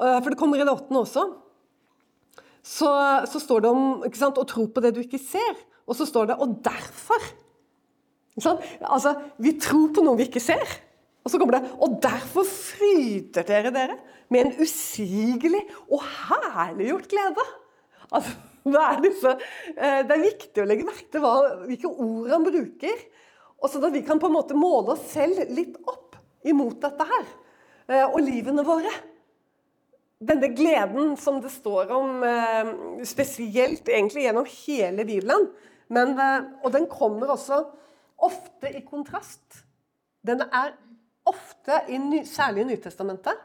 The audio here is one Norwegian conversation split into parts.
eh, for det kommer i det åttende også, så, så står det om sant, å tro på det du ikke ser. Og så står det 'og derfor'. Altså, Vi tror på noe vi ikke ser. Og så kommer det 'og derfor fryder dere dere med en usigelig og herliggjort glede'. Altså, det, er disse, eh, det er viktig å legge merke til hvilke ord han bruker. Og sånn at vi kan på en måte måle oss selv litt opp imot dette her. Eh, og livene våre. Denne gleden som det står om eh, spesielt egentlig gjennom hele Bibelen. Men, og den kommer også ofte i kontrast. Den er ofte, særlig i Nytestamentet,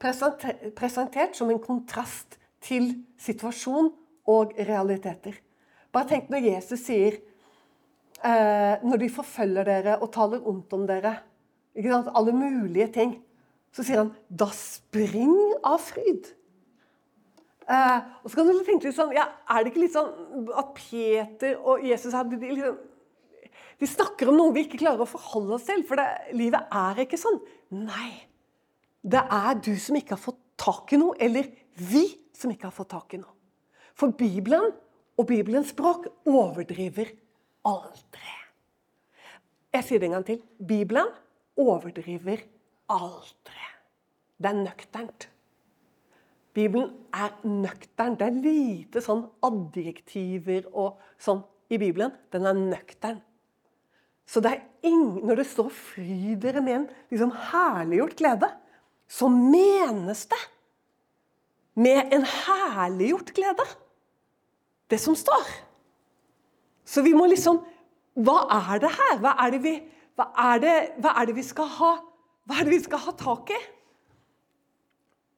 presentert som en kontrast til situasjon og realiteter. Bare tenk når Jesus sier eh, Når de forfølger dere og taler ondt om dere, alle mulige ting, så sier han 'da spring av fryd'. Eh, og så kan du tenke litt sånn, ja, Er det ikke litt sånn at Peter og Jesus her, de liksom de snakker om noe vi ikke klarer å forholde oss til, for det, livet er ikke sånn. Nei. Det er du som ikke har fått tak i noe, eller vi som ikke har fått tak i noe. For Bibelen og Bibelens språk overdriver aldri. Jeg sier det en gang til. Bibelen overdriver aldri. Det er nøkternt. Bibelen er nøktern. Det er lite sånn adjektiver og sånn i Bibelen. Den er nøktern. Så det ingen, når det står 'fry dere med en liksom herliggjort glede', så menes det med en herliggjort glede, det som står. Så vi må liksom Hva er det her? Hva er det vi, hva er det, hva er det vi skal ha Hva er det vi skal ha tak i?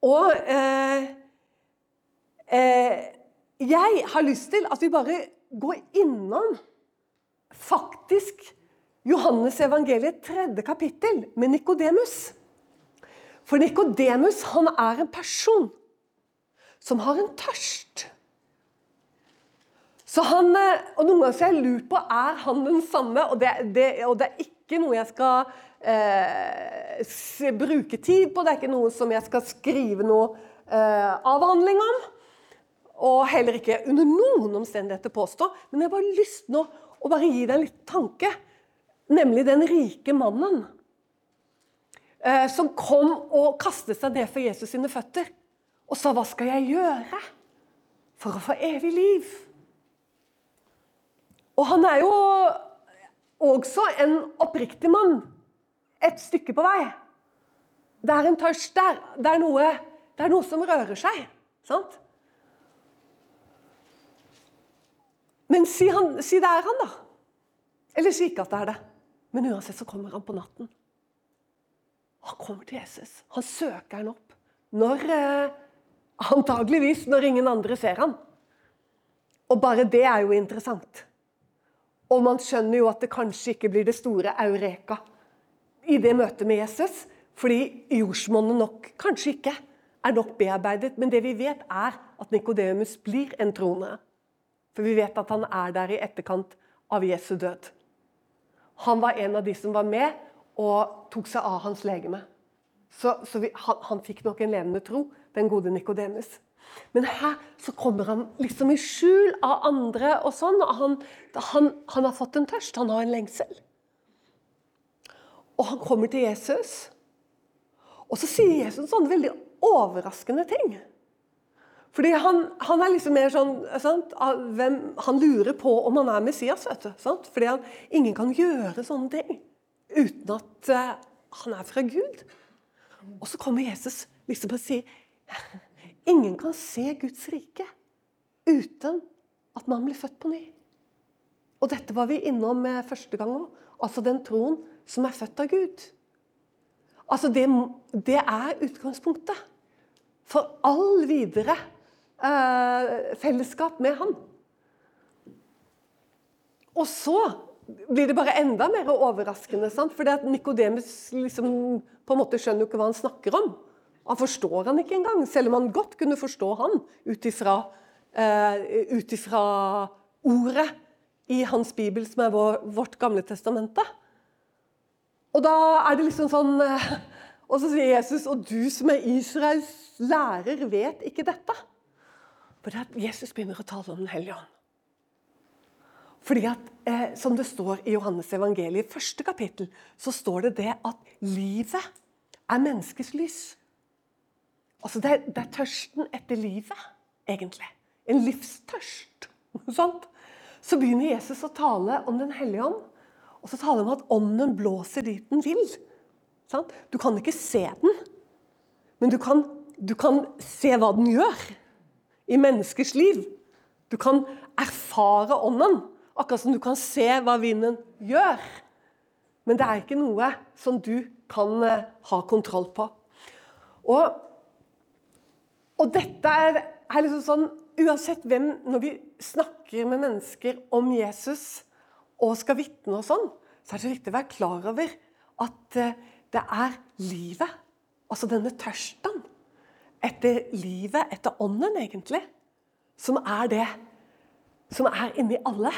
Og eh, eh, jeg har lyst til at vi bare går innom faktisk Johannes evangeliet, tredje kapittel, med Nikodemus. For Nikodemus er en person som har en tørst. Så han, eh, og Noen ganger har jeg lurt på er han den samme, og det, det, og det er ikke noe jeg skal eh, bruke tid på. Det er ikke noe som jeg skal skrive noe eh, avhandling om. Og heller ikke under noen omstendigheter påstå. Men jeg har bare lyst nå å bare gi deg en liten tanke Nemlig den rike mannen eh, som kom og kastet seg ned for Jesus sine føtter og sa 'Hva skal jeg gjøre for å få evig liv?' Og han er jo også en oppriktig mann. Et stykke på vei. Det er en tørst der. Det er noe, det er noe som rører seg. Sant? Men si, han, si det er han, da. Eller si ikke at det er det. Men uansett så kommer han på natten. Han kommer til Jesus. Han søker han opp. Når eh, Antageligvis når ingen andre ser han. Og bare det er jo interessant. Og man skjønner jo at det kanskje ikke blir det store eureka i det møtet med Jesus. Fordi jordsmonnet nok kanskje ikke er nok bearbeidet. Men det vi vet, er at Nikodemus blir en trone. For vi vet at han er der i etterkant av Jesu død. Han var en av de som var med og tok seg av hans legeme. Så, så vi, han, han, fikk nok en levende tro, den gode Nikodemus. Men her så kommer han liksom i skjul av andre og sånn. og han, han, han har fått en tørst, han har en lengsel. Og han kommer til Jesus, og så sier Jesus sånne veldig overraskende ting. Fordi han, han, er liksom mer sånn sant? Han lurer på om han er Messias. vet du, sant? Fordi han, ingen kan gjøre sånne ting uten at uh, han er fra Gud. Og så kommer Jesus liksom og sier ingen kan se Guds rike uten at man blir født på ny. Og dette var vi innom uh, første gang òg. Altså den troen som er født av Gud. Altså det, det er utgangspunktet for all videre eh, fellesskap med han. Og så blir det bare enda mer overraskende. at Nikodemus liksom, på en måte skjønner jo ikke hva han snakker om. Han forstår han ikke engang, selv om han godt kunne forstå han ut ifra eh, ordet i hans bibel, som er vår, vårt gamle testamente. Og da er det liksom sånn uh, Og så sier Jesus, og du som er Israels lærer vet ikke dette. For det at Jesus begynner å tale om Den hellige ånd. Fordi at, eh, Som det står i Johannes evangeliet, første kapittel, så står det det at livet er menneskets lys. Altså det er, det er tørsten etter livet, egentlig. En livstørst. Sant? Så begynner Jesus å tale om Den hellige ånd. Og så taler han om at ånden blåser dit den vil. Sant? Du kan ikke se den, men du kan, du kan se hva den gjør i menneskers liv. Du kan erfare ånden, akkurat som du kan se hva vinden gjør. Men det er ikke noe som du kan uh, ha kontroll på. Og, og dette er, er liksom sånn Uansett hvem Når vi snakker med mennesker om Jesus og skal vitne og sånn, så er det viktig å være klar over at uh, det er livet, altså denne tørsten etter livet, etter ånden, egentlig, som er det som er inni alle.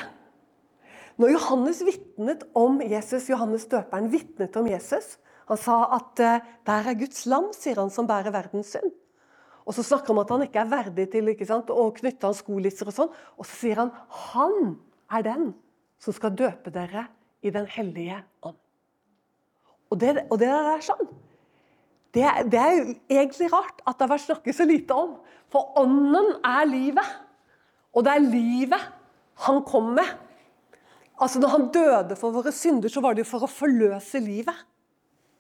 Når Johannes vitnet om Jesus, Johannes døperen vitnet om Jesus Han sa at uh, 'der er Guds lam', sier han, som bærer verdens synd. Og så snakker han om at han ikke er verdig til ikke sant, å knytte hans skolisser og sånn. Og så sier han 'Han er den som skal døpe dere i Den hellige ånd'. Og det, og det der sånn, det, det, er jo egentlig rart at det har vært snakket så lite om. For ånden er livet. Og det er livet han kom med. Altså Når han døde for våre synder, så var det jo for å forløse livet.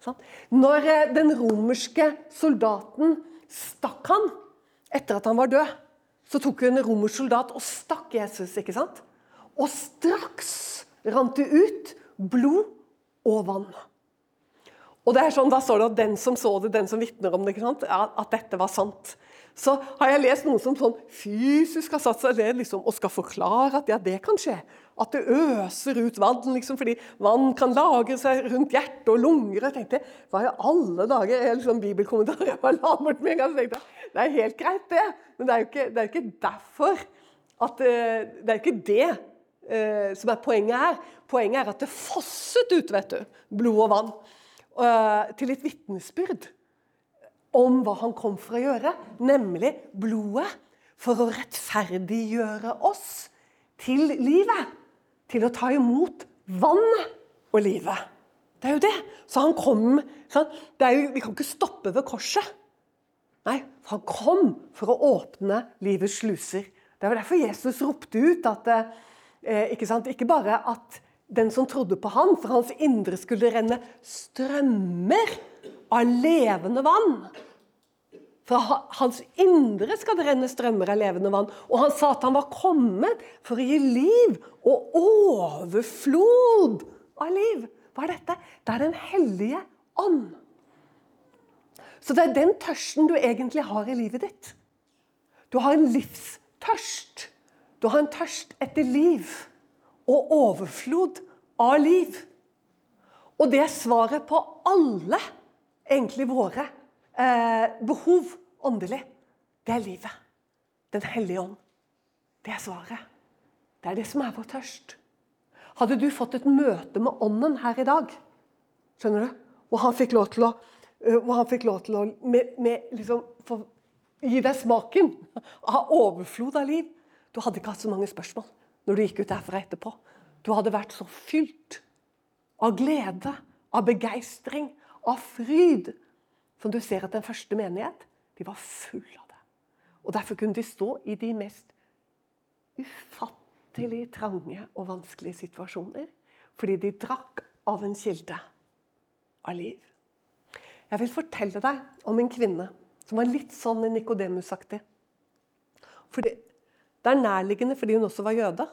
Sånn? Når eh, den romerske soldaten stakk han etter at han var død, så tok en romersk soldat og stakk Jesus. ikke sant? Og straks rant det ut blod og vann. Og det er sånn, Da står det at den som så det, den som vitner om det, at dette var sant. Så har jeg lest noen som sånn fysisk har satt seg ned liksom, og skal forklare at ja, det kan skje. At det øser ut vann, liksom, fordi vann kan lagre seg rundt hjerte og lunger. Jeg tenkte, Hva i alle dager er liksom bibelkommentarer jeg la bort med en gang. Så tenkte Det er helt greit, det. Men det er jo ikke, det er ikke derfor at eh, Det er ikke det eh, som er poenget her. Poenget er at det fosset ut, vet du, blod og vann. Eh, til et vitnesbyrd om hva han kom for å gjøre, nemlig blodet for å rettferdiggjøre oss til livet. Til å ta imot vannet og livet. Det er jo det. Så han kom sånn, jo, Vi kan ikke stoppe ved korset. Nei, for han kom for å åpne livets sluser. Det var derfor Jesus ropte ut at eh, ikke, ikke bare at den som trodde på han, for hans indre skulle renne strømmer av levende vann. Fra hans indre skal det renne strømmer av levende vann. Og han sa at han var kommet for å gi liv og overflod av liv. Hva er dette? Det er Den hellige ånd. Så det er den tørsten du egentlig har i livet ditt. Du har en livstørst. Du har en tørst etter liv og overflod av liv. Og det er svaret på alle egentlig våre eh, behov åndelig. Det er livet. Den hellige ånd. Det er svaret. Det er det som er vår tørst. Hadde du fått et møte med Ånden her i dag, skjønner du? Og han fikk lov til å, fikk lov til å med, med liksom, gi deg smaken av overflod av liv Du hadde ikke hatt så mange spørsmål når du gikk ut derfra etterpå. Du hadde vært så fylt av glede, av begeistring, av fryd. Som du ser at den første menighet de var full av det. Og Derfor kunne de stå i de mest ufattelig trange og vanskelige situasjoner. Fordi de drakk av en kilde av liv. Jeg vil fortelle deg om en kvinne som var litt sånn Nikodemus-aktig. Det er nærliggende fordi hun også var jøde.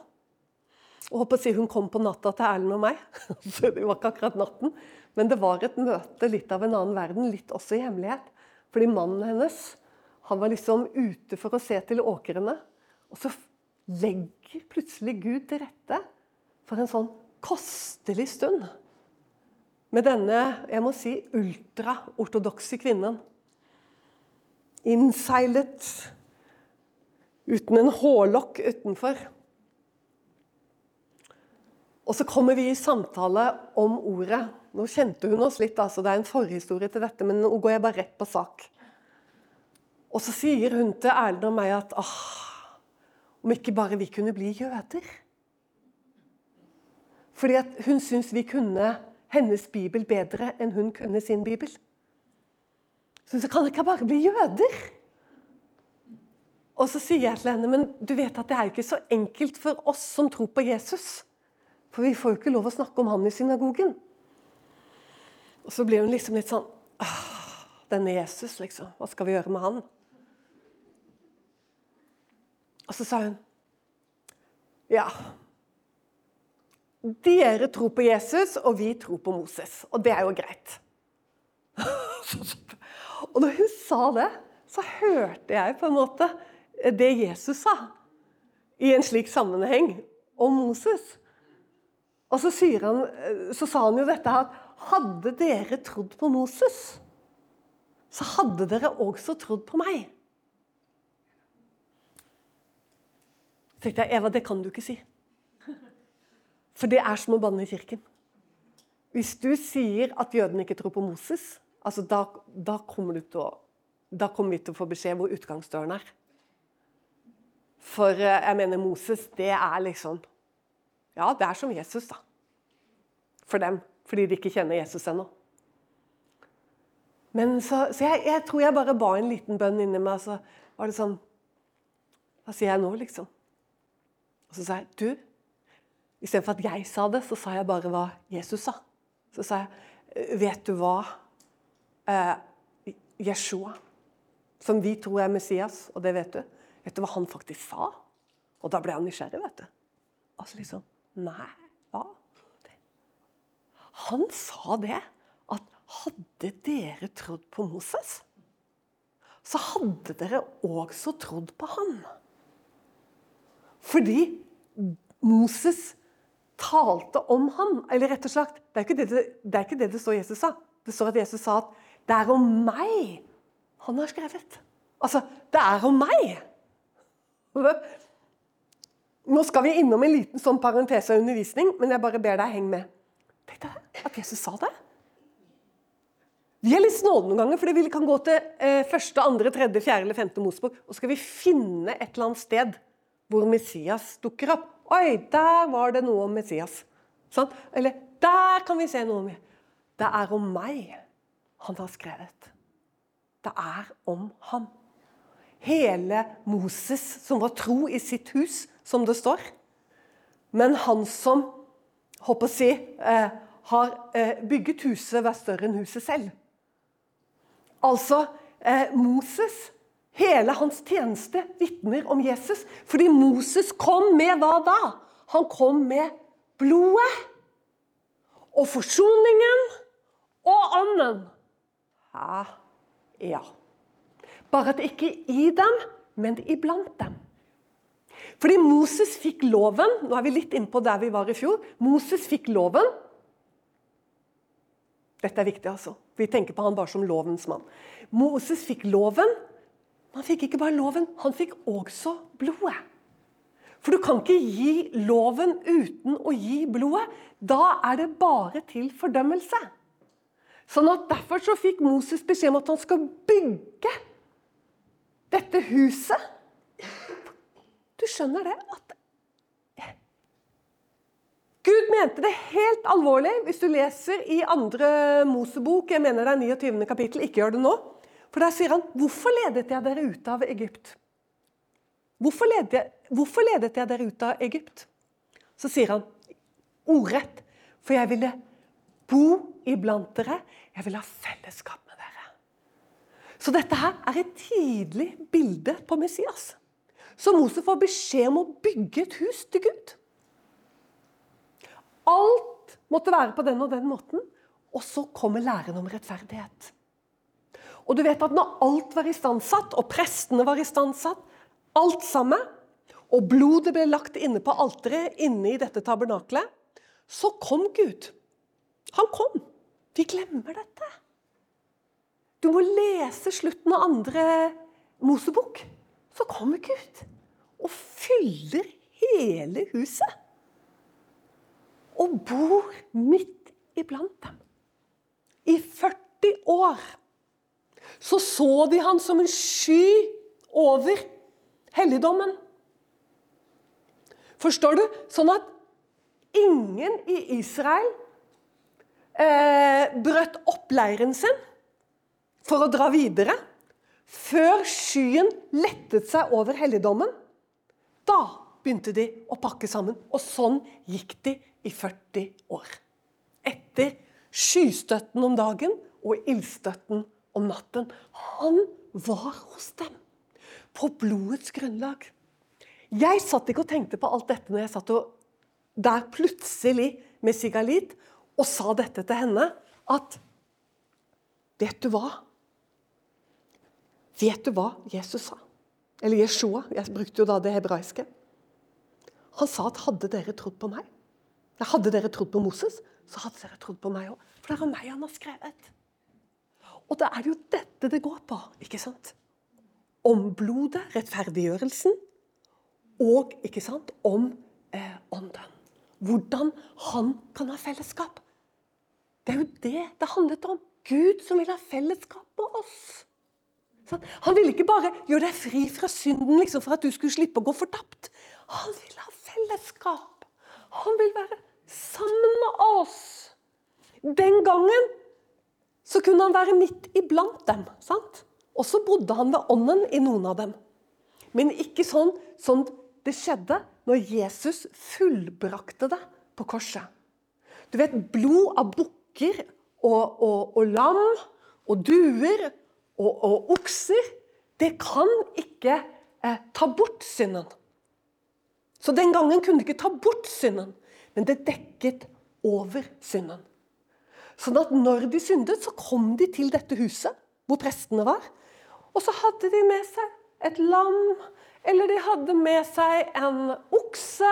Og håper å si Hun kom på natta til Erlend og meg. Så det var ikke akkurat natten. Men det var et møte litt av en annen verden, litt også i hemmelighet. Fordi mannen hennes han var liksom ute for å se til åkrene. Og så legger plutselig Gud til rette for en sånn kostelig stund med denne jeg må si, ultraortodokse kvinnen. Innseilet uten en hårlokk utenfor. Og så kommer vi i samtale om ordet. Nå kjente hun oss litt, altså det er en forhistorie til dette, men nå går jeg bare rett på sak. Og så sier hun til Erlend og meg at åh, om ikke bare vi kunne bli jøder. Fordi hun syns vi kunne hennes bibel bedre enn hun kunne sin bibel. Så hun kan ikke bare bli jøder. Og så sier jeg til henne men du vet at det er ikke så enkelt for oss som tror på Jesus. For vi får jo ikke lov å snakke om han i synagogen. Og så blir hun liksom litt sånn Denne Jesus, liksom. Hva skal vi gjøre med han? Og så sa hun Ja. Dere tror på Jesus, og vi tror på Moses. Og det er jo greit. og når hun sa det, så hørte jeg på en måte det Jesus sa i en slik sammenheng om Moses. Og så, han, så sa han jo dette her hadde dere trodd på Moses, så hadde dere også trodd på meg. Så tenkte jeg, Eva, det kan du ikke si. For det er som å banne i kirken. Hvis du sier at jødene ikke tror på Moses, altså da, da, kommer å, da, kommer vi til å få beskjed hvor utgangsdøren er. For eh, jeg mener, Moses, det er liksom Ja, det er som Jesus, da. For dem. Fordi de ikke kjenner Jesus ennå. Men så, så jeg, jeg, tror jeg bare ba en liten bønn inni meg, så var det sånn Hva sier jeg nå, liksom? Og så sa jeg du, Istedenfor at jeg sa det, så sa jeg bare hva Jesus sa. Så sa jeg Vet du hva eh, Jeshua, som vi tror er Messias, og det vet du Vet du hva han faktisk sa? Og da ble han nysgjerrig, vet du. Altså liksom Nei, hva? Han sa det at hadde dere trodd på Moses, så hadde dere også trodd på han. Fordi Moses talte om ham. Eller rett og slett, det er ikke det det, det, ikke det, det står Jesus sa. Det står at Jesus sa at 'det er om meg han har skrevet'. Altså, det er om meg! Nå skal vi innom en liten sånn parentese av undervisning, men jeg bare ber deg henge med. Tenk deg at Jesus sa det. Vi er litt snåle noen ganger, fordi vi kan gå til eh, første, andre, tredje, fjerde eller femte Mosebok, og skal vi finne et eller annet sted hvor Messias dukker opp. Oi, der var det noe om Messias. Sånn? Eller der kan vi se noe om Det er om meg han har skrevet. Det er om ham hele Moses som var tro i sitt hus, som det står. Men han som håper å si, eh, har eh, bygget huset, vært større enn huset selv. Altså eh, Moses, hele hans tjeneste, vitner om Jesus. Fordi Moses kom med hva da? Han kom med blodet og forsoningen og ånden. Ja, ja. Bare at ikke i dem, men iblant dem. Fordi Moses fikk loven Nå er vi litt innpå der vi var i fjor. Moses fikk loven. Dette er viktig, altså. Vi tenker på han bare som lovens mann. Moses fikk loven. Han fikk ikke bare loven, han fikk også blodet. For du kan ikke gi loven uten å gi blodet. Da er det bare til fordømmelse. Sånn at Derfor så fikk Moses beskjed om at han skal bygge dette huset Du skjønner det at Gud mente det helt alvorlig hvis du leser i andre Mosebok, jeg mener det er 29. kapittel, ikke gjør det nå. For der sier han 'Hvorfor ledet jeg dere ut av Egypt?' Hvorfor ledet, jeg, hvorfor ledet jeg dere ut av Egypt? Så sier han ordrett, for jeg ville bo iblant dere, jeg ville ha fellesskap så dette her er et tidlig bilde på Messias. Så Moses får beskjed om å bygge et hus til Gud. Alt måtte være på den og den måten. Og så kommer læren om rettferdighet. Og du vet at når alt var istandsatt, og prestene var istandsatt, alt sammen, og blodet ble lagt inne på alteret inne i dette tabernaklet, så kom Gud. Han kom. Vi glemmer dette. Du må lese slutten av andre Mosebok. Så kommer Gud og fyller hele huset. Og bor midt iblant dem. I 40 år. så så de han som en sky over helligdommen. Forstår du? Sånn at ingen i Israel eh, brøt opp leiren sin for å dra videre før skyen lettet seg over helligdommen. Da begynte de å pakke sammen. Og sånn gikk de i 40 år. Etter skystøtten om dagen og ildstøtten om natten. Han var hos dem på blodets grunnlag. Jeg satt ikke og tenkte på alt dette når jeg satt der plutselig med Sigalit og sa dette til henne, at Vet du hva? Vet du hva Jesus sa? Eller Jeshua. Jeg brukte jo da det hebraiske. Han sa at hadde dere trodd på meg, hadde dere trodd på Moses, så hadde dere trodd på meg òg. For det er meg han har skrevet. Og da er det jo dette det går på. ikke sant? Om blodet, rettferdiggjørelsen, og ikke sant, om eh, ånden. Hvordan han kan ha fellesskap. Det er jo det det handlet om. Gud som vil ha fellesskap med oss. Han ville ikke bare gjøre deg fri fra synden liksom, for at du skulle slippe å gå fortapt. Han vil ha fellesskap. Han vil være sammen med oss. Den gangen så kunne han være midt iblant dem. sant? Og så bodde han ved ånden i noen av dem. Men ikke sånn som det skjedde når Jesus fullbrakte det på korset. Du vet, blod av bukker og, og, og, lam og duer og, og okser, det kan ikke eh, ta bort synden. Så den gangen kunne det ikke ta bort synden, men det dekket over synden. Sånn at når de syndet, så kom de til dette huset hvor prestene var. Og så hadde de med seg et lam, eller de hadde med seg en okse,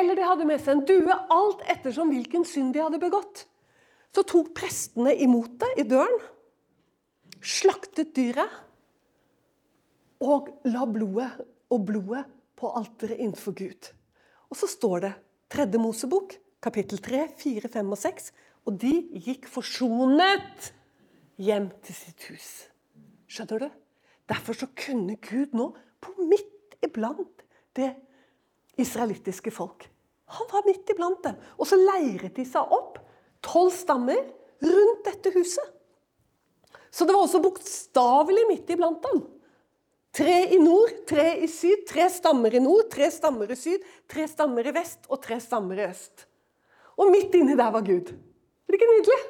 eller de hadde med seg en due. Alt ettersom hvilken synd de hadde begått. Så tok prestene imot det i døren, slaktet dyret og la blodet og blodet på alteret innenfor Gud. Og så står det tredje Mosebok, kapittel 3, 4, 5 og 6. Og de gikk forsonet hjem til sitt hus. Skjønner du? Derfor så kunne Gud nå, på midt iblant det israelittiske folk Han var midt iblant dem. Og så leiret de seg opp tolv stammer rundt dette huset. Så det var også bokstavelig midt iblant dem. Tre i nord, tre i syd, tre stammer i nord, tre stammer i syd, tre stammer i vest og tre stammer i øst. Og midt inni der var Gud. Er det ikke nydelig?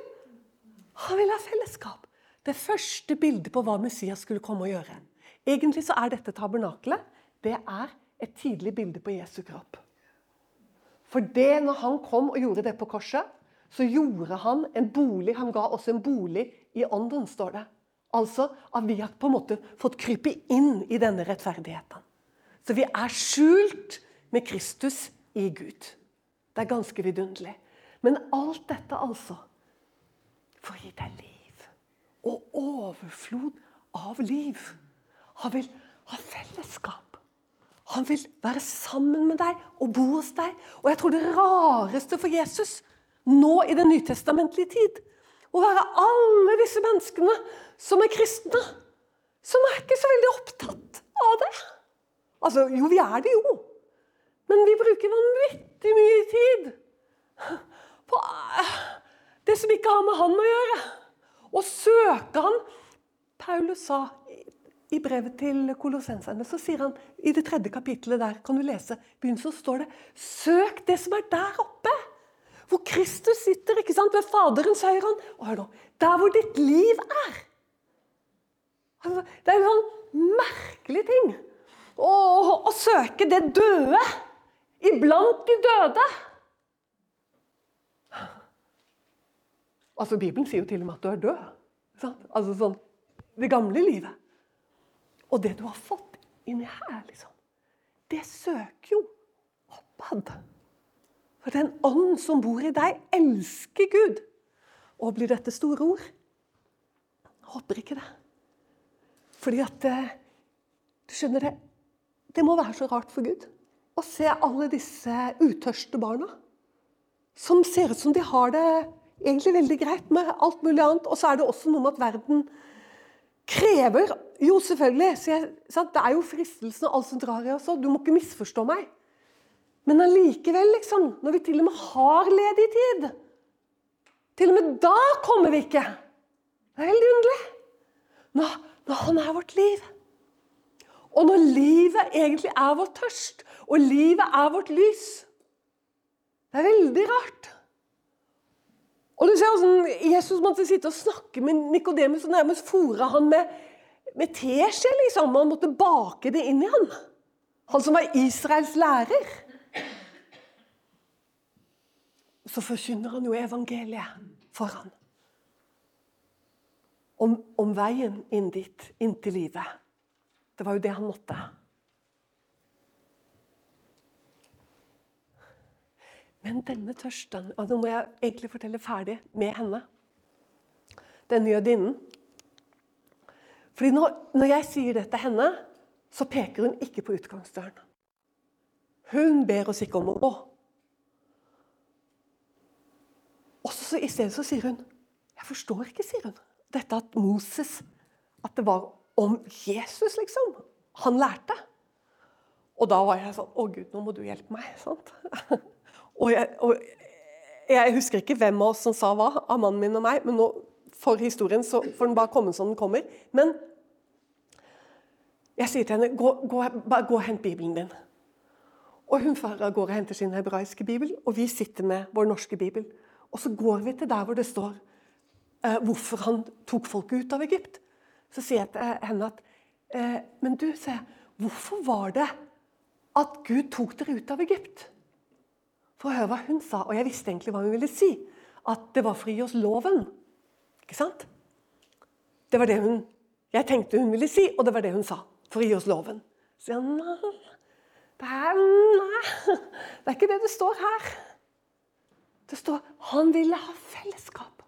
Han ville ha fellesskap. Det første bildet på hva Messias skulle komme og gjøre. Egentlig så er dette tabernakelet det er et tidlig bilde på Jesu kropp. For det når han kom og gjorde det på korset, så gjorde han en bolig. Han ga oss en bolig i ånden, står det. Altså at vi har på en måte fått krype inn i denne rettferdigheten. Så vi er skjult med Kristus i Gud. Det er ganske vidunderlig. Men alt dette altså for å gi deg liv. Og overflod av liv. Han vil ha fellesskap. Han vil være sammen med deg og bo hos deg. Og jeg tror det rareste for Jesus nå i den nytestamentlige tid å være alle disse menneskene som er kristne, som er ikke så veldig opptatt av det. Altså, jo, vi er det jo. Men vi bruker vanvittig mye tid på eh, det som ikke har med han å gjøre. Og søke han Paulus sa i brevet til kolossenserne, så sier han i det tredje kapittelet der, kan du lese, begynnelsen står det Søk det som er der oppe hvor Kristus sitter ikke sant, ved Faderens høyre hånd. Der hvor ditt liv er. Altså, det er en sånn merkelig ting å, å søke det døde iblant de døde. Altså, Bibelen sier jo til og med at du er død. Sant? Altså sånn Det gamle livet. Og det du har fått inni her, liksom, det søker jo oppad. For den ånd som bor i deg, elsker Gud. Og blir dette store ord? Jeg håper ikke det. Fordi at eh, Du skjønner det Det må være så rart for Gud å se alle disse utørste barna. Som ser ut som de har det egentlig veldig greit med alt mulig annet. Og så er det også noe med at verden krever jo selvfølgelig jeg? Det er jo fristelsen og alt som drar i oss. Du må ikke misforstå meg. Men allikevel, liksom, når vi til og med har ledig tid Til og med da kommer vi ikke. Det er veldig underlig. Når, når han er vårt liv. Og når livet egentlig er vår tørst, og livet er vårt lys. Det er veldig rart. Og du ser hvordan Jesus måtte sitte og snakke med Nikodemus og nærmest fôre han med, med teskje. liksom. Han måtte bake det inn i han. Han som var Israels lærer. Så forkynner han jo evangeliet for han. Om, om veien inn dit, inn til livet. Det var jo det han måtte. Men denne tørsten og Nå må jeg egentlig fortelle ferdig med henne. Denne jødinnen. Fordi når, når, jeg sier det til henne, så peker hun ikke på utgangsdøren. Hun ber oss ikke om å gå. Og så I stedet så sier hun Jeg forstår ikke, sier hun. Dette at Moses At det var om Jesus, liksom. Han lærte. Og da var jeg sånn Å, Gud, nå må du hjelpe meg. sant? Og jeg, og jeg, husker ikke hvem av oss som sa hva, av mannen min og meg, men nå, for historien så får den bare komme som den kommer. Men jeg sier til henne gå, gå, gå og hent Bibelen din. Og hun går og henter sin hebraiske bibel, og vi sitter med vår norske bibel. Og så går vi til der hvor det står eh, hvorfor han tok folket ut av Egypt. Så sier jeg til henne at eh, Men du, se, hvorfor var det at Gud tok dere ut av Egypt? for å høre hva hun sa. Og jeg visste egentlig hva hun ville si. At det var for å gi oss loven. Ikke sant? Det var det hun jeg tenkte hun ville si, og det var det hun sa. For å gi oss loven. Så jeg, nei, nei, det er ikke det det står her. Det står han ville ha fellesskap.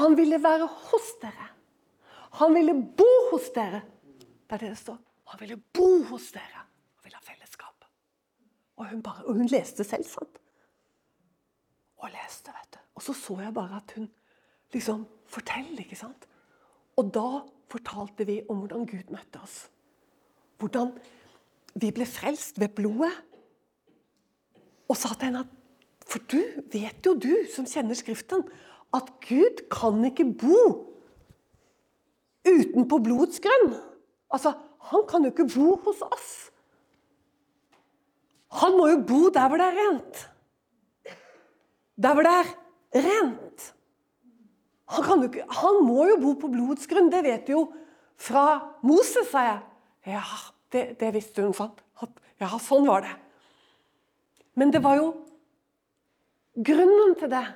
Han ville være hos dere. Han ville bo hos dere. Det er det det står. Han ville bo hos dere. Og hun, bare, og hun leste selv, sant? Og leste, vet du. Og så så jeg bare at hun liksom forteller, ikke sant? Og da fortalte vi om hvordan Gud møtte oss. Hvordan vi ble frelst ved blodet. Og sa til henne at For du vet jo, du som kjenner Skriften, at Gud kan ikke bo utenpå blodets grunn. Altså, Han kan jo ikke bo hos oss. Han må jo bo der hvor det er rent. Der hvor det er rent. Han, ikke, han må jo bo på blodets grunn. Det vet du jo fra Moses, sa jeg. Ja, det, det visste hun, sant? Ja, sånn var det. Men det var jo Grunnen til det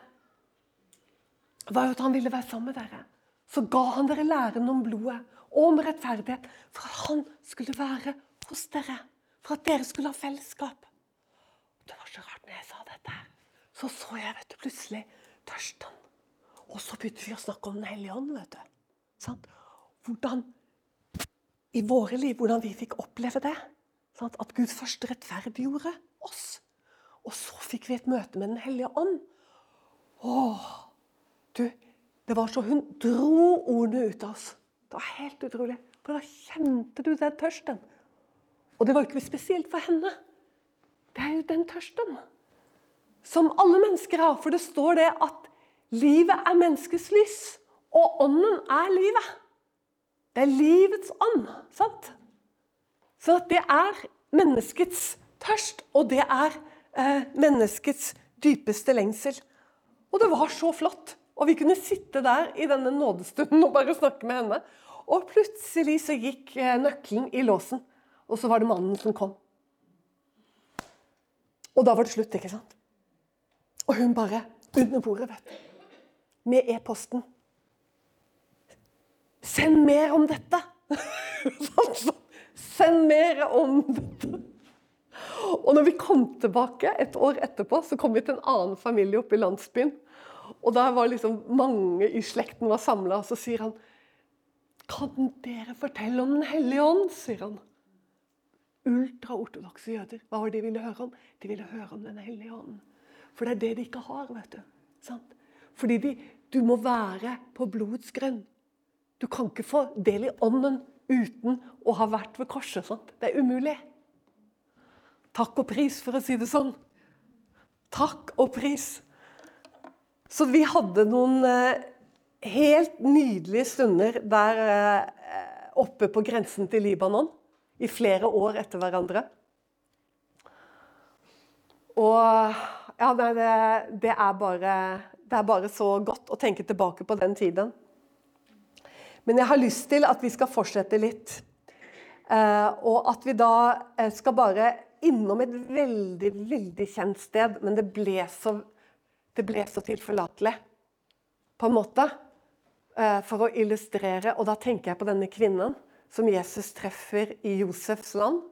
var jo at han ville være sammen med dere. Så ga han dere læren om blodet og om rettferdighet for at han skulle være hos dere. For at dere skulle ha fellesskap. Det var så rart når jeg sa dette. Så så jeg vet du, plutselig tørsten. Og så begynte vi å snakke om Den hellige ånd. vet du. Sånn? Hvordan i våre liv, hvordan vi fikk oppleve det. Sånn? At Gud først rettferdiggjorde oss. Og så fikk vi et møte med Den hellige ånd. Åh, du, det var så Hun dro ordene ut av oss. Det var helt utrolig. For da kjente du den tørsten. Og det var ikke spesielt for henne. Det er jo den tørsten som alle mennesker har. For det står det at livet er menneskets lys, og ånden er livet. Det er livets ånd. sant? Så det er menneskets tørst, og det er eh, menneskets dypeste lengsel. Og det var så flott. Og vi kunne sitte der i denne nådestunden og bare snakke med henne. Og plutselig så gikk eh, nøkkelen i låsen, og så var det mannen som kom. Og da var det slutt, ikke sant? Og hun bare under bordet, vet du. Med e-posten. Send mer om dette! Send mer om dette! Og når vi kom tilbake et år etterpå, så kom vi til en annen familie oppe i landsbyen. Og der var liksom mange i slekten var samla, og så sier han Kan dere fortelle om Den hellige ånd? sier han ultraortodokse jøder. Hva var det de ville høre om? De ville høre om Den hellige ånden. For det er det de ikke har. vet du. Sant? Fordi de, du må være på blodets grunn. Du kan ikke få del i ånden uten å ha vært ved korset. Sant? Det er umulig. Takk og pris, for å si det sånn. Takk og pris. Så vi hadde noen eh, helt nydelige stunder der eh, oppe på grensen til Libanon. I flere år etter hverandre. Og ja, det, det, er bare, det er bare så godt å tenke tilbake på den tiden. Men jeg har lyst til at vi skal fortsette litt. Eh, og at vi da eh, skal bare innom et veldig, veldig kjent sted, men det ble så, det ble så tilforlatelig, på en måte, eh, for å illustrere. Og da tenker jeg på denne kvinnen som Jesus treffer i Josefs land.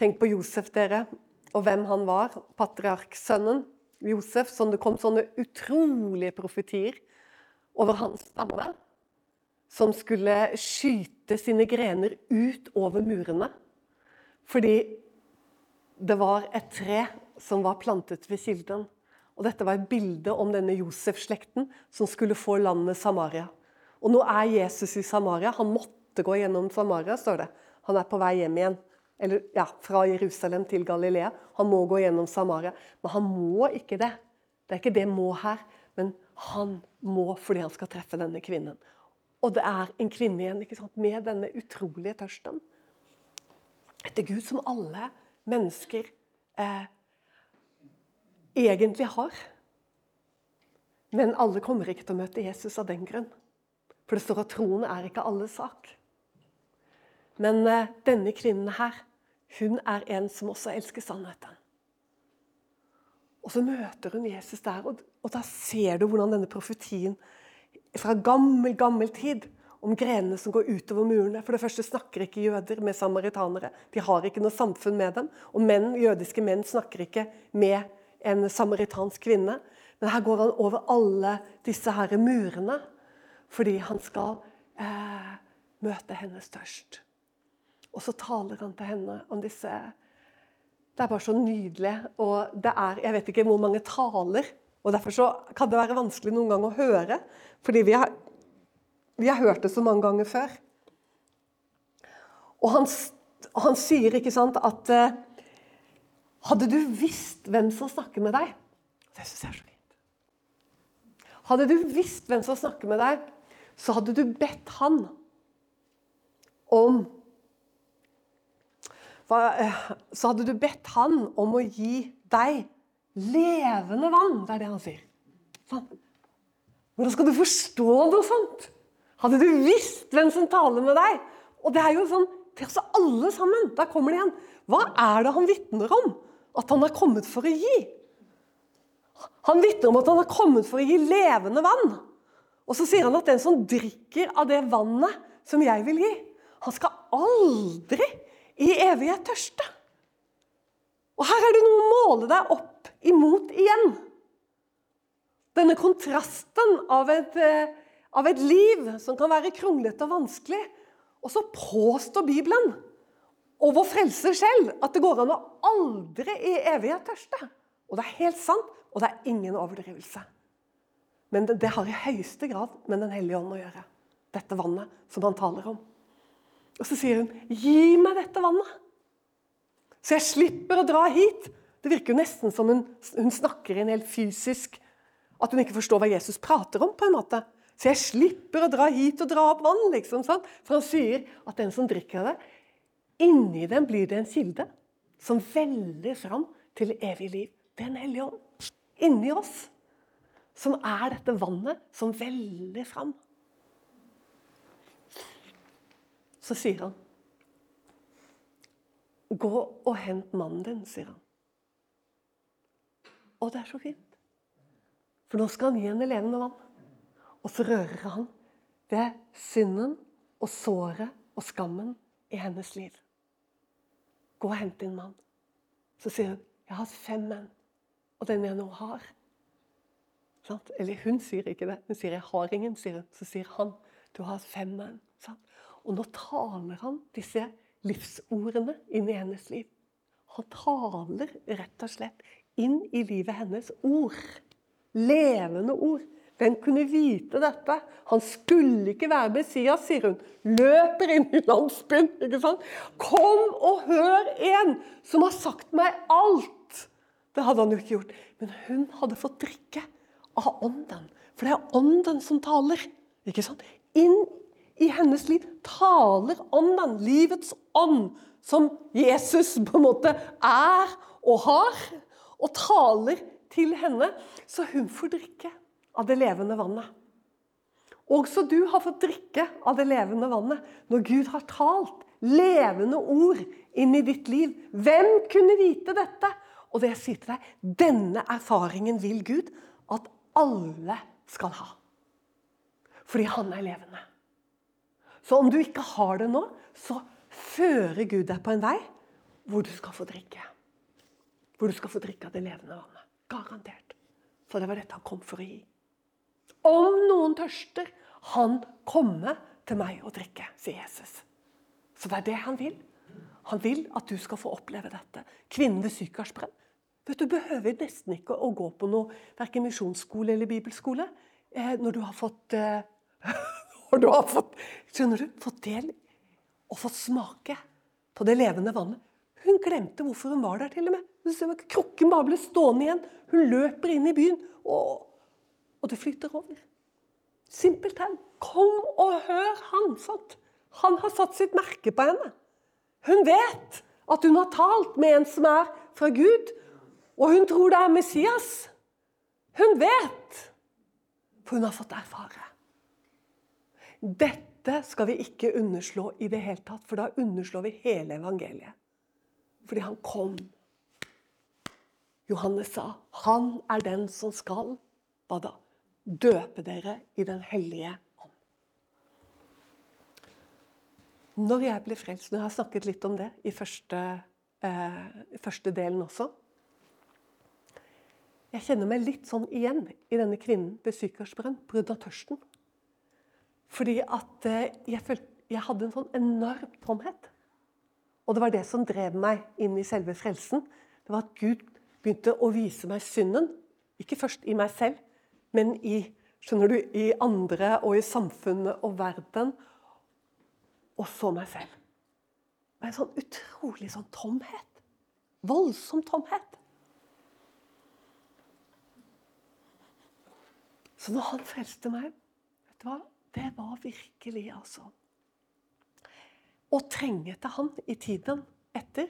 Tenk på Josef, dere, og hvem han var. Patriarksønnen Josef. Sånn det kom sånne utrolige profetier over hans stamme. Som skulle skyte sine grener ut over murene. Fordi det var et tre som var plantet ved kilden. Og Dette var et bilde om denne Josef-slekten som skulle få landet Samaria. Og nå er Jesus i Samaria. Han måtte gå gjennom Samaria, står det. Han er på vei hjem igjen. Eller ja, fra Jerusalem til Galilea. Han må gå gjennom Samaria. Men han må ikke det. Det er ikke det må her. Men han må fordi han skal treffe denne kvinnen. Og det er en kvinne igjen ikke sant? med denne utrolige tørsten etter Gud som alle mennesker eh, egentlig har. Men alle kommer ikke til å møte Jesus av den grunn. For det står at troen er ikke alles sak. Men eh, denne kvinnen her, hun er en som også elsker sannheten. Og så møter hun Jesus der, og, og da ser du hvordan denne profetien fra gammel, gammel tid om grenene som går utover murene. For det første snakker ikke jøder med samaritanere. De har ikke noe samfunn med dem. Og menn, jødiske menn snakker ikke med en samaritansk kvinne. Men her går han over alle disse her murene fordi han skal eh, møte henne størst. Og så taler han til henne om disse Det er bare så nydelig. Og det er Jeg vet ikke hvor mange taler. Og Derfor så kan det være vanskelig noen gang å høre. Fordi vi har vi har hørt det så mange ganger før. Og han, han sier ikke sant, at uh, Hadde du visst hvem som snakker med deg Det syns jeg er så fint. Hadde du visst hvem som snakker med deg, så hadde du bedt han om eh, Så hadde du bedt han om å gi deg levende vann. Det er det han sier. Sånn. Hvordan skal du forstå noe sånt? Hadde du visst hvem som taler med deg? Og det er jo sånn til oss alle sammen. Der kommer det igjen. Hva er det han vitner om? At han har kommet for å gi. Han vitner om at han har kommet for å gi levende vann. Og så sier han at den som drikker av det vannet som jeg vil gi, han skal aldri i evighet tørste. Og her er det noe å måle deg opp imot igjen. Denne kontrasten av et eh, av et liv som kan være kronglete og vanskelig. Og så påstår Bibelen og vår frelser selv at det går an å aldri i evighet tørste. Og det er helt sant, og det er ingen overdrivelse. Men det, det har i høyeste grad med Den hellige ånd å gjøre. Dette vannet som han taler om. Og så sier hun, 'Gi meg dette vannet', så jeg slipper å dra hit. Det virker jo nesten som hun, hun snakker en helt fysisk At hun ikke forstår hva Jesus prater om. på en måte. Så jeg slipper å dra hit og dra opp vann. liksom, sant? For han sier at den som drikker det, inni den blir det en kilde som veller fram til evig liv. Det er en hellig ånd inni oss. Som er dette vannet som veller fram. Så sier han Gå og hent mannen din, sier han. Og det er så fint. For nå skal han gi henne levende vann. Og så rører han ved synden og såret og skammen i hennes liv. Gå og hent din mann. Så sier hun, 'Jeg har fem menn, og den jeg nå har' Eller hun sier ikke det. Hun sier 'jeg har ingen', sier hun. Så sier han 'du har fem menn'. Og nå taler han disse livsordene inn i hennes liv. Han taler rett og slett inn i livet hennes ord. Levende ord Hvem kunne vite dette. Han skulle ikke være Messias, sier hun. Løper inn i landsbyen. ikke sant? Kom og hør en som har sagt meg alt! Det hadde han jo ikke gjort. Men hun hadde fått drikke av ånden. For det er ånden som taler. ikke sant? Inn i hennes liv taler ånden, livets ånd, som Jesus på en måte er og har, og taler til henne. Så hun får drikke av det levende vannet. Også du har fått drikke av det levende vannet når Gud har talt levende ord inn i ditt liv. Hvem kunne vite dette? Og det jeg sier til deg, denne erfaringen vil Gud at alle skal ha. Fordi han er levende. Så om du ikke har det nå, så fører Gud deg på en vei hvor du skal få drikke. Hvor du skal få drikke av det levende vannet. Garantert. For det var dette han kom for å gi. Om noen tørster, han komme til meg og drikke, sier Jesus. Så det er det han vil. Han vil at du skal få oppleve dette. Kvinnen ved Sykarsbrenn. Vet Du behøver nesten ikke å gå på noe verken misjonsskole eller bibelskole eh, når du har fått eh, Når du har fått, skjønner du, fått del og fått smake på det levende vannet. Hun glemte hvorfor hun var der, til og med. Krukken bare ble stående igjen. Hun løper inn i byen, og og det flyter over. Simpelthen. Kom og hør han. sant? Han har satt sitt merke på henne. Hun vet at hun har talt med en som er fra Gud, og hun tror det er Messias. Hun vet, for hun har fått erfare. Dette skal vi ikke underslå i det hele tatt, for da underslår vi hele evangeliet. Fordi han kom. Johannes sa, 'Han er den som skal' Hva da? døpe dere i Den hellige ånd. Når jeg ble frelst, når jeg har snakket litt om det i første, eh, første delen også Jeg kjenner meg litt sånn igjen i denne kvinnen ved Sykarsbrønn, brudd av tørsten. Fordi at eh, jeg, følte, jeg hadde en sånn enorm tomhet. Og det var det som drev meg inn i selve frelsen. Det var at Gud begynte å vise meg synden. Ikke først i meg selv, men i, skjønner du, i andre og i samfunnet og verden. Og så meg selv. Det var en sånn utrolig sånn tomhet. Voldsom tomhet. Så når han frelste meg, vet du hva? det var virkelig altså Å trenge til han i tiden etter.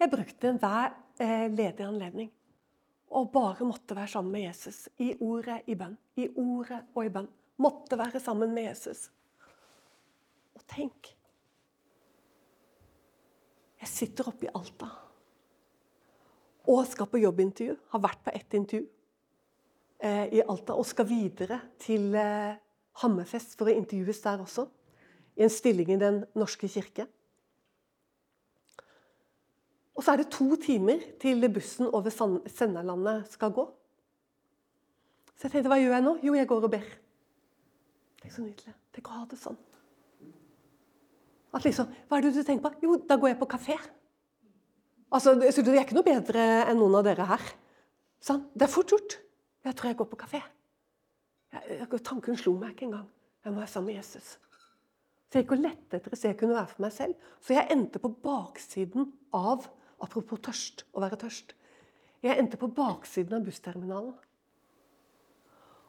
Jeg brukte enhver eh, ledig anledning og bare måtte være sammen med Jesus. I ordet, i bønn. I ordet og i bønn. Måtte være sammen med Jesus. Og tenk Jeg sitter oppe i Alta og skal på jobbintervju. Har vært på ett intervju eh, i Alta og skal videre til eh, Hammerfest for å intervjues der også. I en stilling i Den norske kirke. Og så er det to timer til bussen over Sennalandet skal gå. Så jeg tenkte, hva gjør jeg nå? Jo, jeg går og ber. Det er så nydelig. Tenk å ha det sånn. At liksom, Hva er det du tenker på? Jo, da går jeg på kafé. Altså, Det er ikke noe bedre enn noen av dere her. Sånn? Det er fort gjort. Jeg tror jeg går på kafé. Jeg, tanken slo meg ikke engang. Jeg må være sammen med Jesus. Så jeg gikk og lette etter et sted jeg kunne være for meg selv. Så jeg endte på baksiden av Apropos tørst, å være tørst. Jeg endte på baksiden av bussterminalen.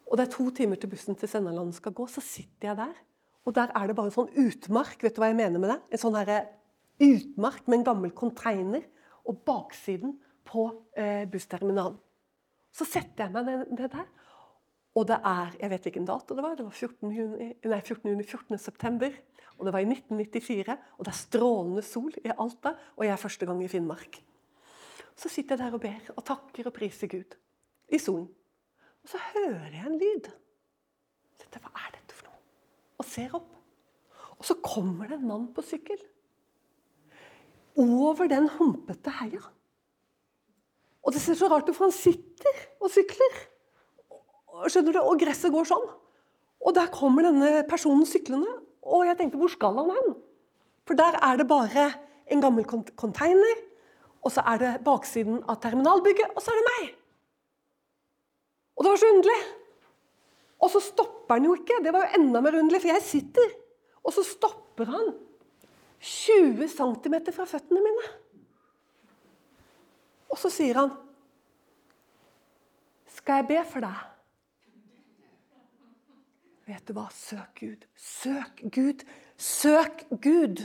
Og det er to timer til bussen til Sennaland skal gå. Så sitter jeg der, og der er det bare en sånn utmark. Vet du hva jeg mener med det? En sånn her utmark med en gammel container og baksiden på eh, bussterminalen. Så setter jeg meg ned, ned der, og det er Jeg vet hvilken dato det var. Det var 14. Juni, nei, 14. Juni, 14. september. Og det var i 1994, og det er strålende sol i Alta, og jeg er første gang i Finnmark. Så sitter jeg der og ber og takker og priser Gud i solen. Og så hører jeg en lyd. Så Hva er dette for noe? Og ser opp. Og så kommer det en mann på sykkel. Over den humpete heia. Og det ser så rart ut, for han sitter og sykler. Skjønner du? Og gresset går sånn. Og der kommer denne personen syklende. Og jeg tenkte, hvor skal han hen? For der er det bare en gammel container, og så er det baksiden av terminalbygget, og så er det meg! Og det var så underlig. Og så stopper han jo ikke. Det var jo enda mer underlig, for jeg sitter. Og så stopper han 20 cm fra føttene mine. Og så sier han Skal jeg be for deg? Vet du hva? Søk Gud. Søk Gud. Søk Gud.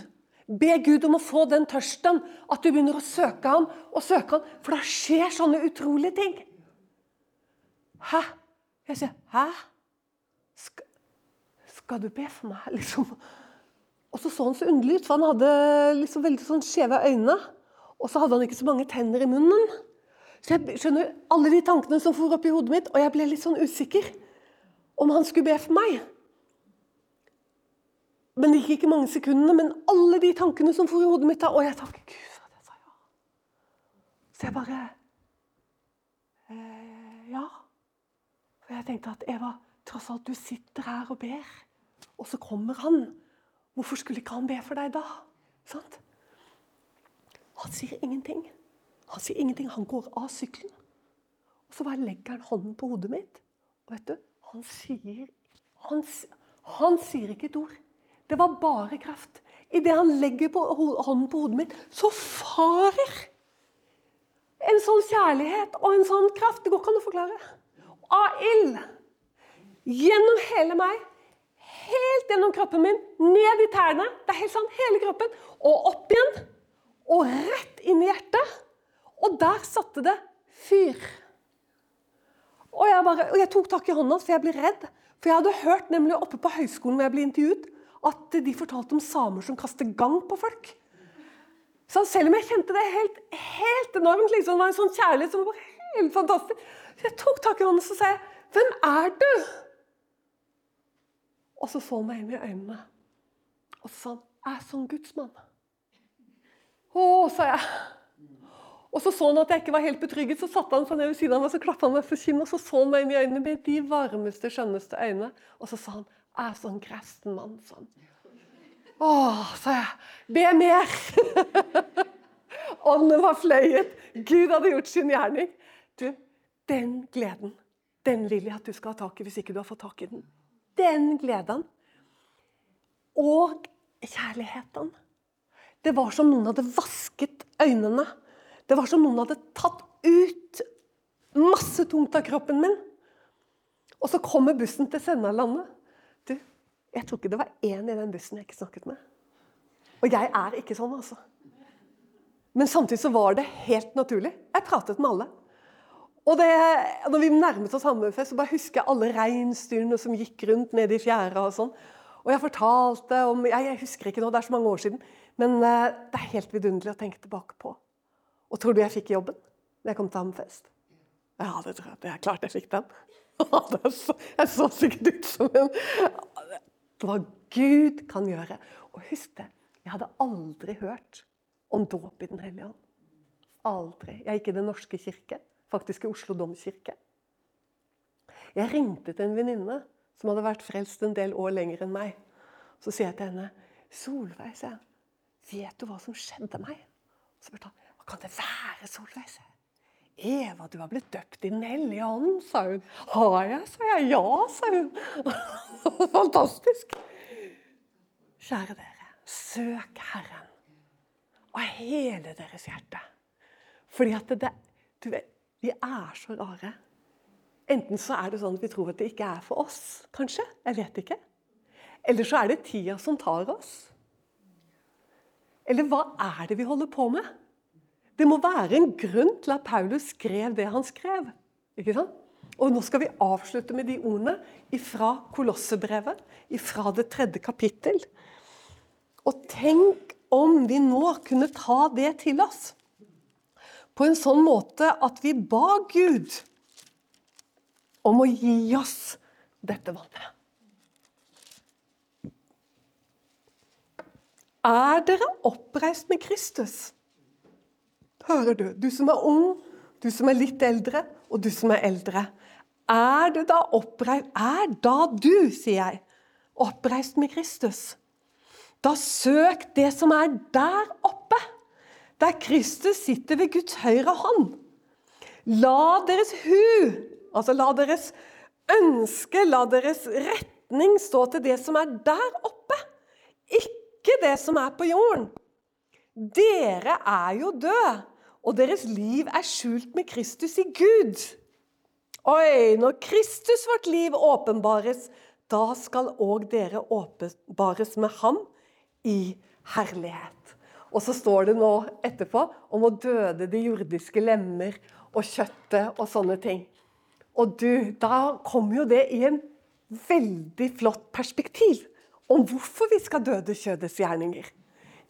Be Gud om å få den tørsten, at du begynner å søke ham og søke ham, for da skjer sånne utrolige ting. Hæ? Jeg sier, 'Hæ? Skal, skal du be for meg?' liksom. Og så så han så underlig ut, for han hadde liksom veldig sånn skjeve øyne. Og så hadde han ikke så mange tenner i munnen. Så jeg skjønner alle de tankene som for opp i hodet mitt, og jeg ble litt sånn usikker om han skulle be for meg. Men det gikk ikke mange sekundene, men alle de tankene som for i hodet mitt da, Og jeg takker Gud for at jeg sa ja. Så jeg bare eh, Ja. For jeg tenkte at Eva, tross alt, du sitter her og ber, og så kommer han. Hvorfor skulle ikke han be for deg da? Sant? Han sier ingenting. Han sier ingenting. Han går av sykkelen. Og så bare legger han hånden på hodet mitt. Og vet du, han sier Han, han sier ikke et ord. Det var bare kraft. Idet han legger på, hånden på hodet mitt, så farer en sånn kjærlighet og en sånn kraft. Det går ikke an å forklare. Av ild. Gjennom hele meg. Helt gjennom kroppen min. Ned i tærne. Det er helt sånn, hele kroppen. Og opp igjen. Og rett inn i hjertet. Og der satte det fyr. Og jeg, bare, og jeg tok tak i hånda for jeg ble redd. For jeg hadde hørt nemlig oppe på høyskolen hvor jeg ble intervjuet, at de fortalte om samer som kaster gang på folk. Så selv om jeg kjente det helt, helt enormt, liksom, det var en sånn kjærlighet som var helt fantastisk, så jeg tok tak i hånda og sa jeg, 'Hvem er du?' Og så så han meg inn i øynene. Og så sa han, 'Jeg er sånn gudsmann'. Å, sa jeg. Og så så han at jeg ikke var helt betrygget, så satte han seg ned ved siden av meg, så klappa han meg på kinnet, og så så han meg inn i øynene med de varmeste, skjønneste øyne. Og så sa han, 'Jeg er sånn gresten mann', sånn. Å, sa jeg. Be mer! Ånden var fløyet. Gud hadde gjort sin gjerning. Du, den gleden, den vil jeg at du skal ha tak i hvis ikke du har fått tak i den. Den gleden. Og kjærligheten. Det var som noen hadde vasket øynene. Det var som noen hadde tatt ut masse tungt av kroppen min. Og så kommer bussen til Sennalandet. Du, jeg tror ikke det var én i den bussen jeg ikke snakket med. Og jeg er ikke sånn, altså. Men samtidig så var det helt naturlig. Jeg pratet med alle. Og det, når vi nærmet oss Hammerfest, så bare husker jeg alle reinsdyrene som gikk rundt nede i fjæra og sånn. Og jeg fortalte om Jeg, jeg husker ikke nå, det er så mange år siden. Men uh, det er helt vidunderlig å tenke tilbake på. Og tror du jeg fikk jobben da jeg kom til Hammerfest? Ja, det tror jeg. Det er klart jeg fikk den. jeg så sikkert ut som en Hva Gud kan gjøre. Og husk det, jeg hadde aldri hørt om dåp i Den hellige ånd. Aldri. Jeg gikk i Den norske kirke, faktisk i Oslo domkirke. Jeg ringte til en venninne som hadde vært frelst en del år lenger enn meg. Så sier jeg til henne 'Solveig, sier jeg, vet du hva som skjedde meg?' Så spurte han kan det være, Solveig? Eva, du har blitt døpt i Den hellige ånd, sa hun. Har jeg, sa jeg. Ja, sa hun. Fantastisk. Kjære dere, søk Herren av hele deres hjerte. Fordi at det, du vet, vi er så rare. Enten så er det sånn at vi tror at det ikke er for oss, kanskje. Jeg vet ikke. Eller så er det tida som tar oss. Eller hva er det vi holder på med? Det må være en grunn til at Paulus skrev det han skrev. Ikke sant? Og Nå skal vi avslutte med de ordene fra Kolossebrevet, fra det tredje kapittel. Og tenk om vi nå kunne ta det til oss på en sånn måte at vi ba Gud om å gi oss dette vannet. Er dere oppreist med Kristus? Hører du. Du som er ung, du som er litt eldre, og du som er eldre. Er det da oppreist Er da du, sier jeg, oppreist med Kristus? Da søk det som er der oppe, der Kristus sitter ved Guds høyre hånd. La deres hu, altså la deres ønske, la deres retning stå til det som er der oppe, ikke det som er på jorden. Dere er jo døde, og deres liv er skjult med Kristus i Gud. Oi, når Kristus vårt liv åpenbares, da skal òg dere åpenbares med ham i herlighet. Og så står det nå etterpå om å døde de jordiske lemmer og kjøttet og sånne ting. Og du, da kommer jo det i en veldig flott perspektiv om hvorfor vi skal døde kjødets gjerninger.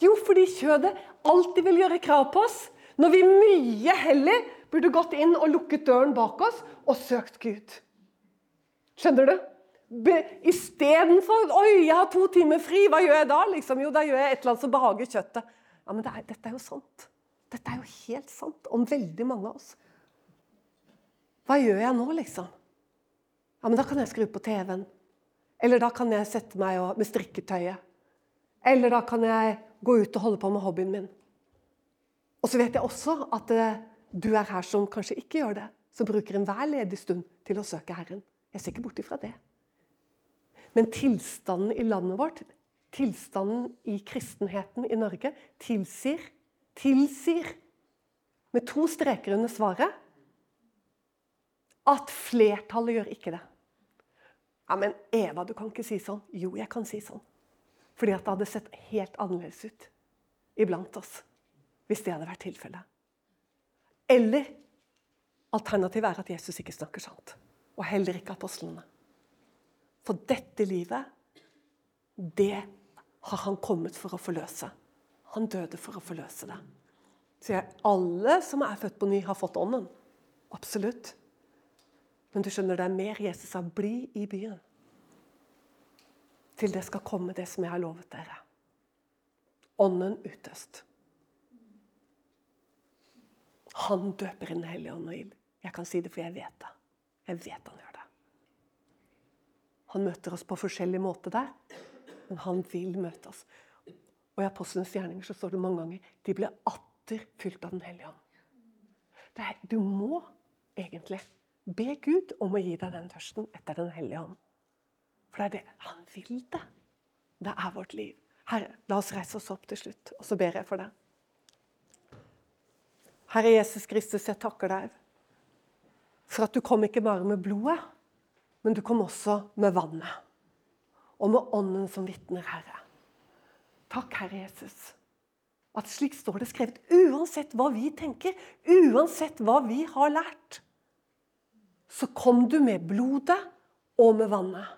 Jo, fordi kjødet alltid vil gjøre krav på oss. Når vi mye heller burde gått inn og lukket døren bak oss og søkt Gud. Skjønner du? Istedenfor 'Oi, jeg har to timer fri, hva gjør jeg da?' Liksom, jo, da gjør jeg et eller annet som behager kjøttet. Ja, men det er, Dette er jo sant. Dette er jo helt sant om veldig mange av oss. Hva gjør jeg nå, liksom? Ja, men Da kan jeg skru på TV-en. Eller da kan jeg sette meg med strikketøyet. Eller da kan jeg gå ut og holde på med hobbyen min. Og så vet jeg også at eh, du er her som kanskje ikke gjør det. Som bruker enhver ledig stund til å søke Herren. Jeg ser ikke bort ifra det. Men tilstanden i landet vårt, tilstanden i kristenheten i Norge, tilsier, tilsier med to streker under svaret at flertallet gjør ikke det. Ja, Men Eva, du kan ikke si sånn. Jo, jeg kan si sånn. Fordi at det hadde sett helt annerledes ut iblant oss hvis det hadde vært tilfellet. Eller alternativet er at Jesus ikke snakker sant. Og heller ikke apostlene. For dette livet, det har han kommet for å forløse. Han døde for å forløse det. Så jeg, alle som er født på ny, har fått ånden. Absolutt. Men du skjønner, det er mer Jesus sa 'bli i byen' til det skal komme det som jeg har lovet dere. Ånden utøst. Han døper i Den hellige ånd og ild. Jeg kan si det, for jeg vet det. Jeg vet han gjør det. Han møter oss på forskjellig måte der, men han vil møte oss. Og I Apostlenes gjerninger så står det mange ganger de ble atter fylt av Den hellige ånd. Er, du må egentlig be Gud om å gi deg den tørsten etter Den hellige ånd. For det er det han vil det. Det er vårt liv. Herre, la oss reise oss opp til slutt, og så ber jeg for deg. Herre Jesus Kristus, jeg takker deg for at du kom ikke bare med blodet, men du kom også med vannet. Og med ånden som vitner, Herre. Takk, Herre Jesus. At slik står det skrevet. Uansett hva vi tenker, uansett hva vi har lært, så kom du med blodet og med vannet.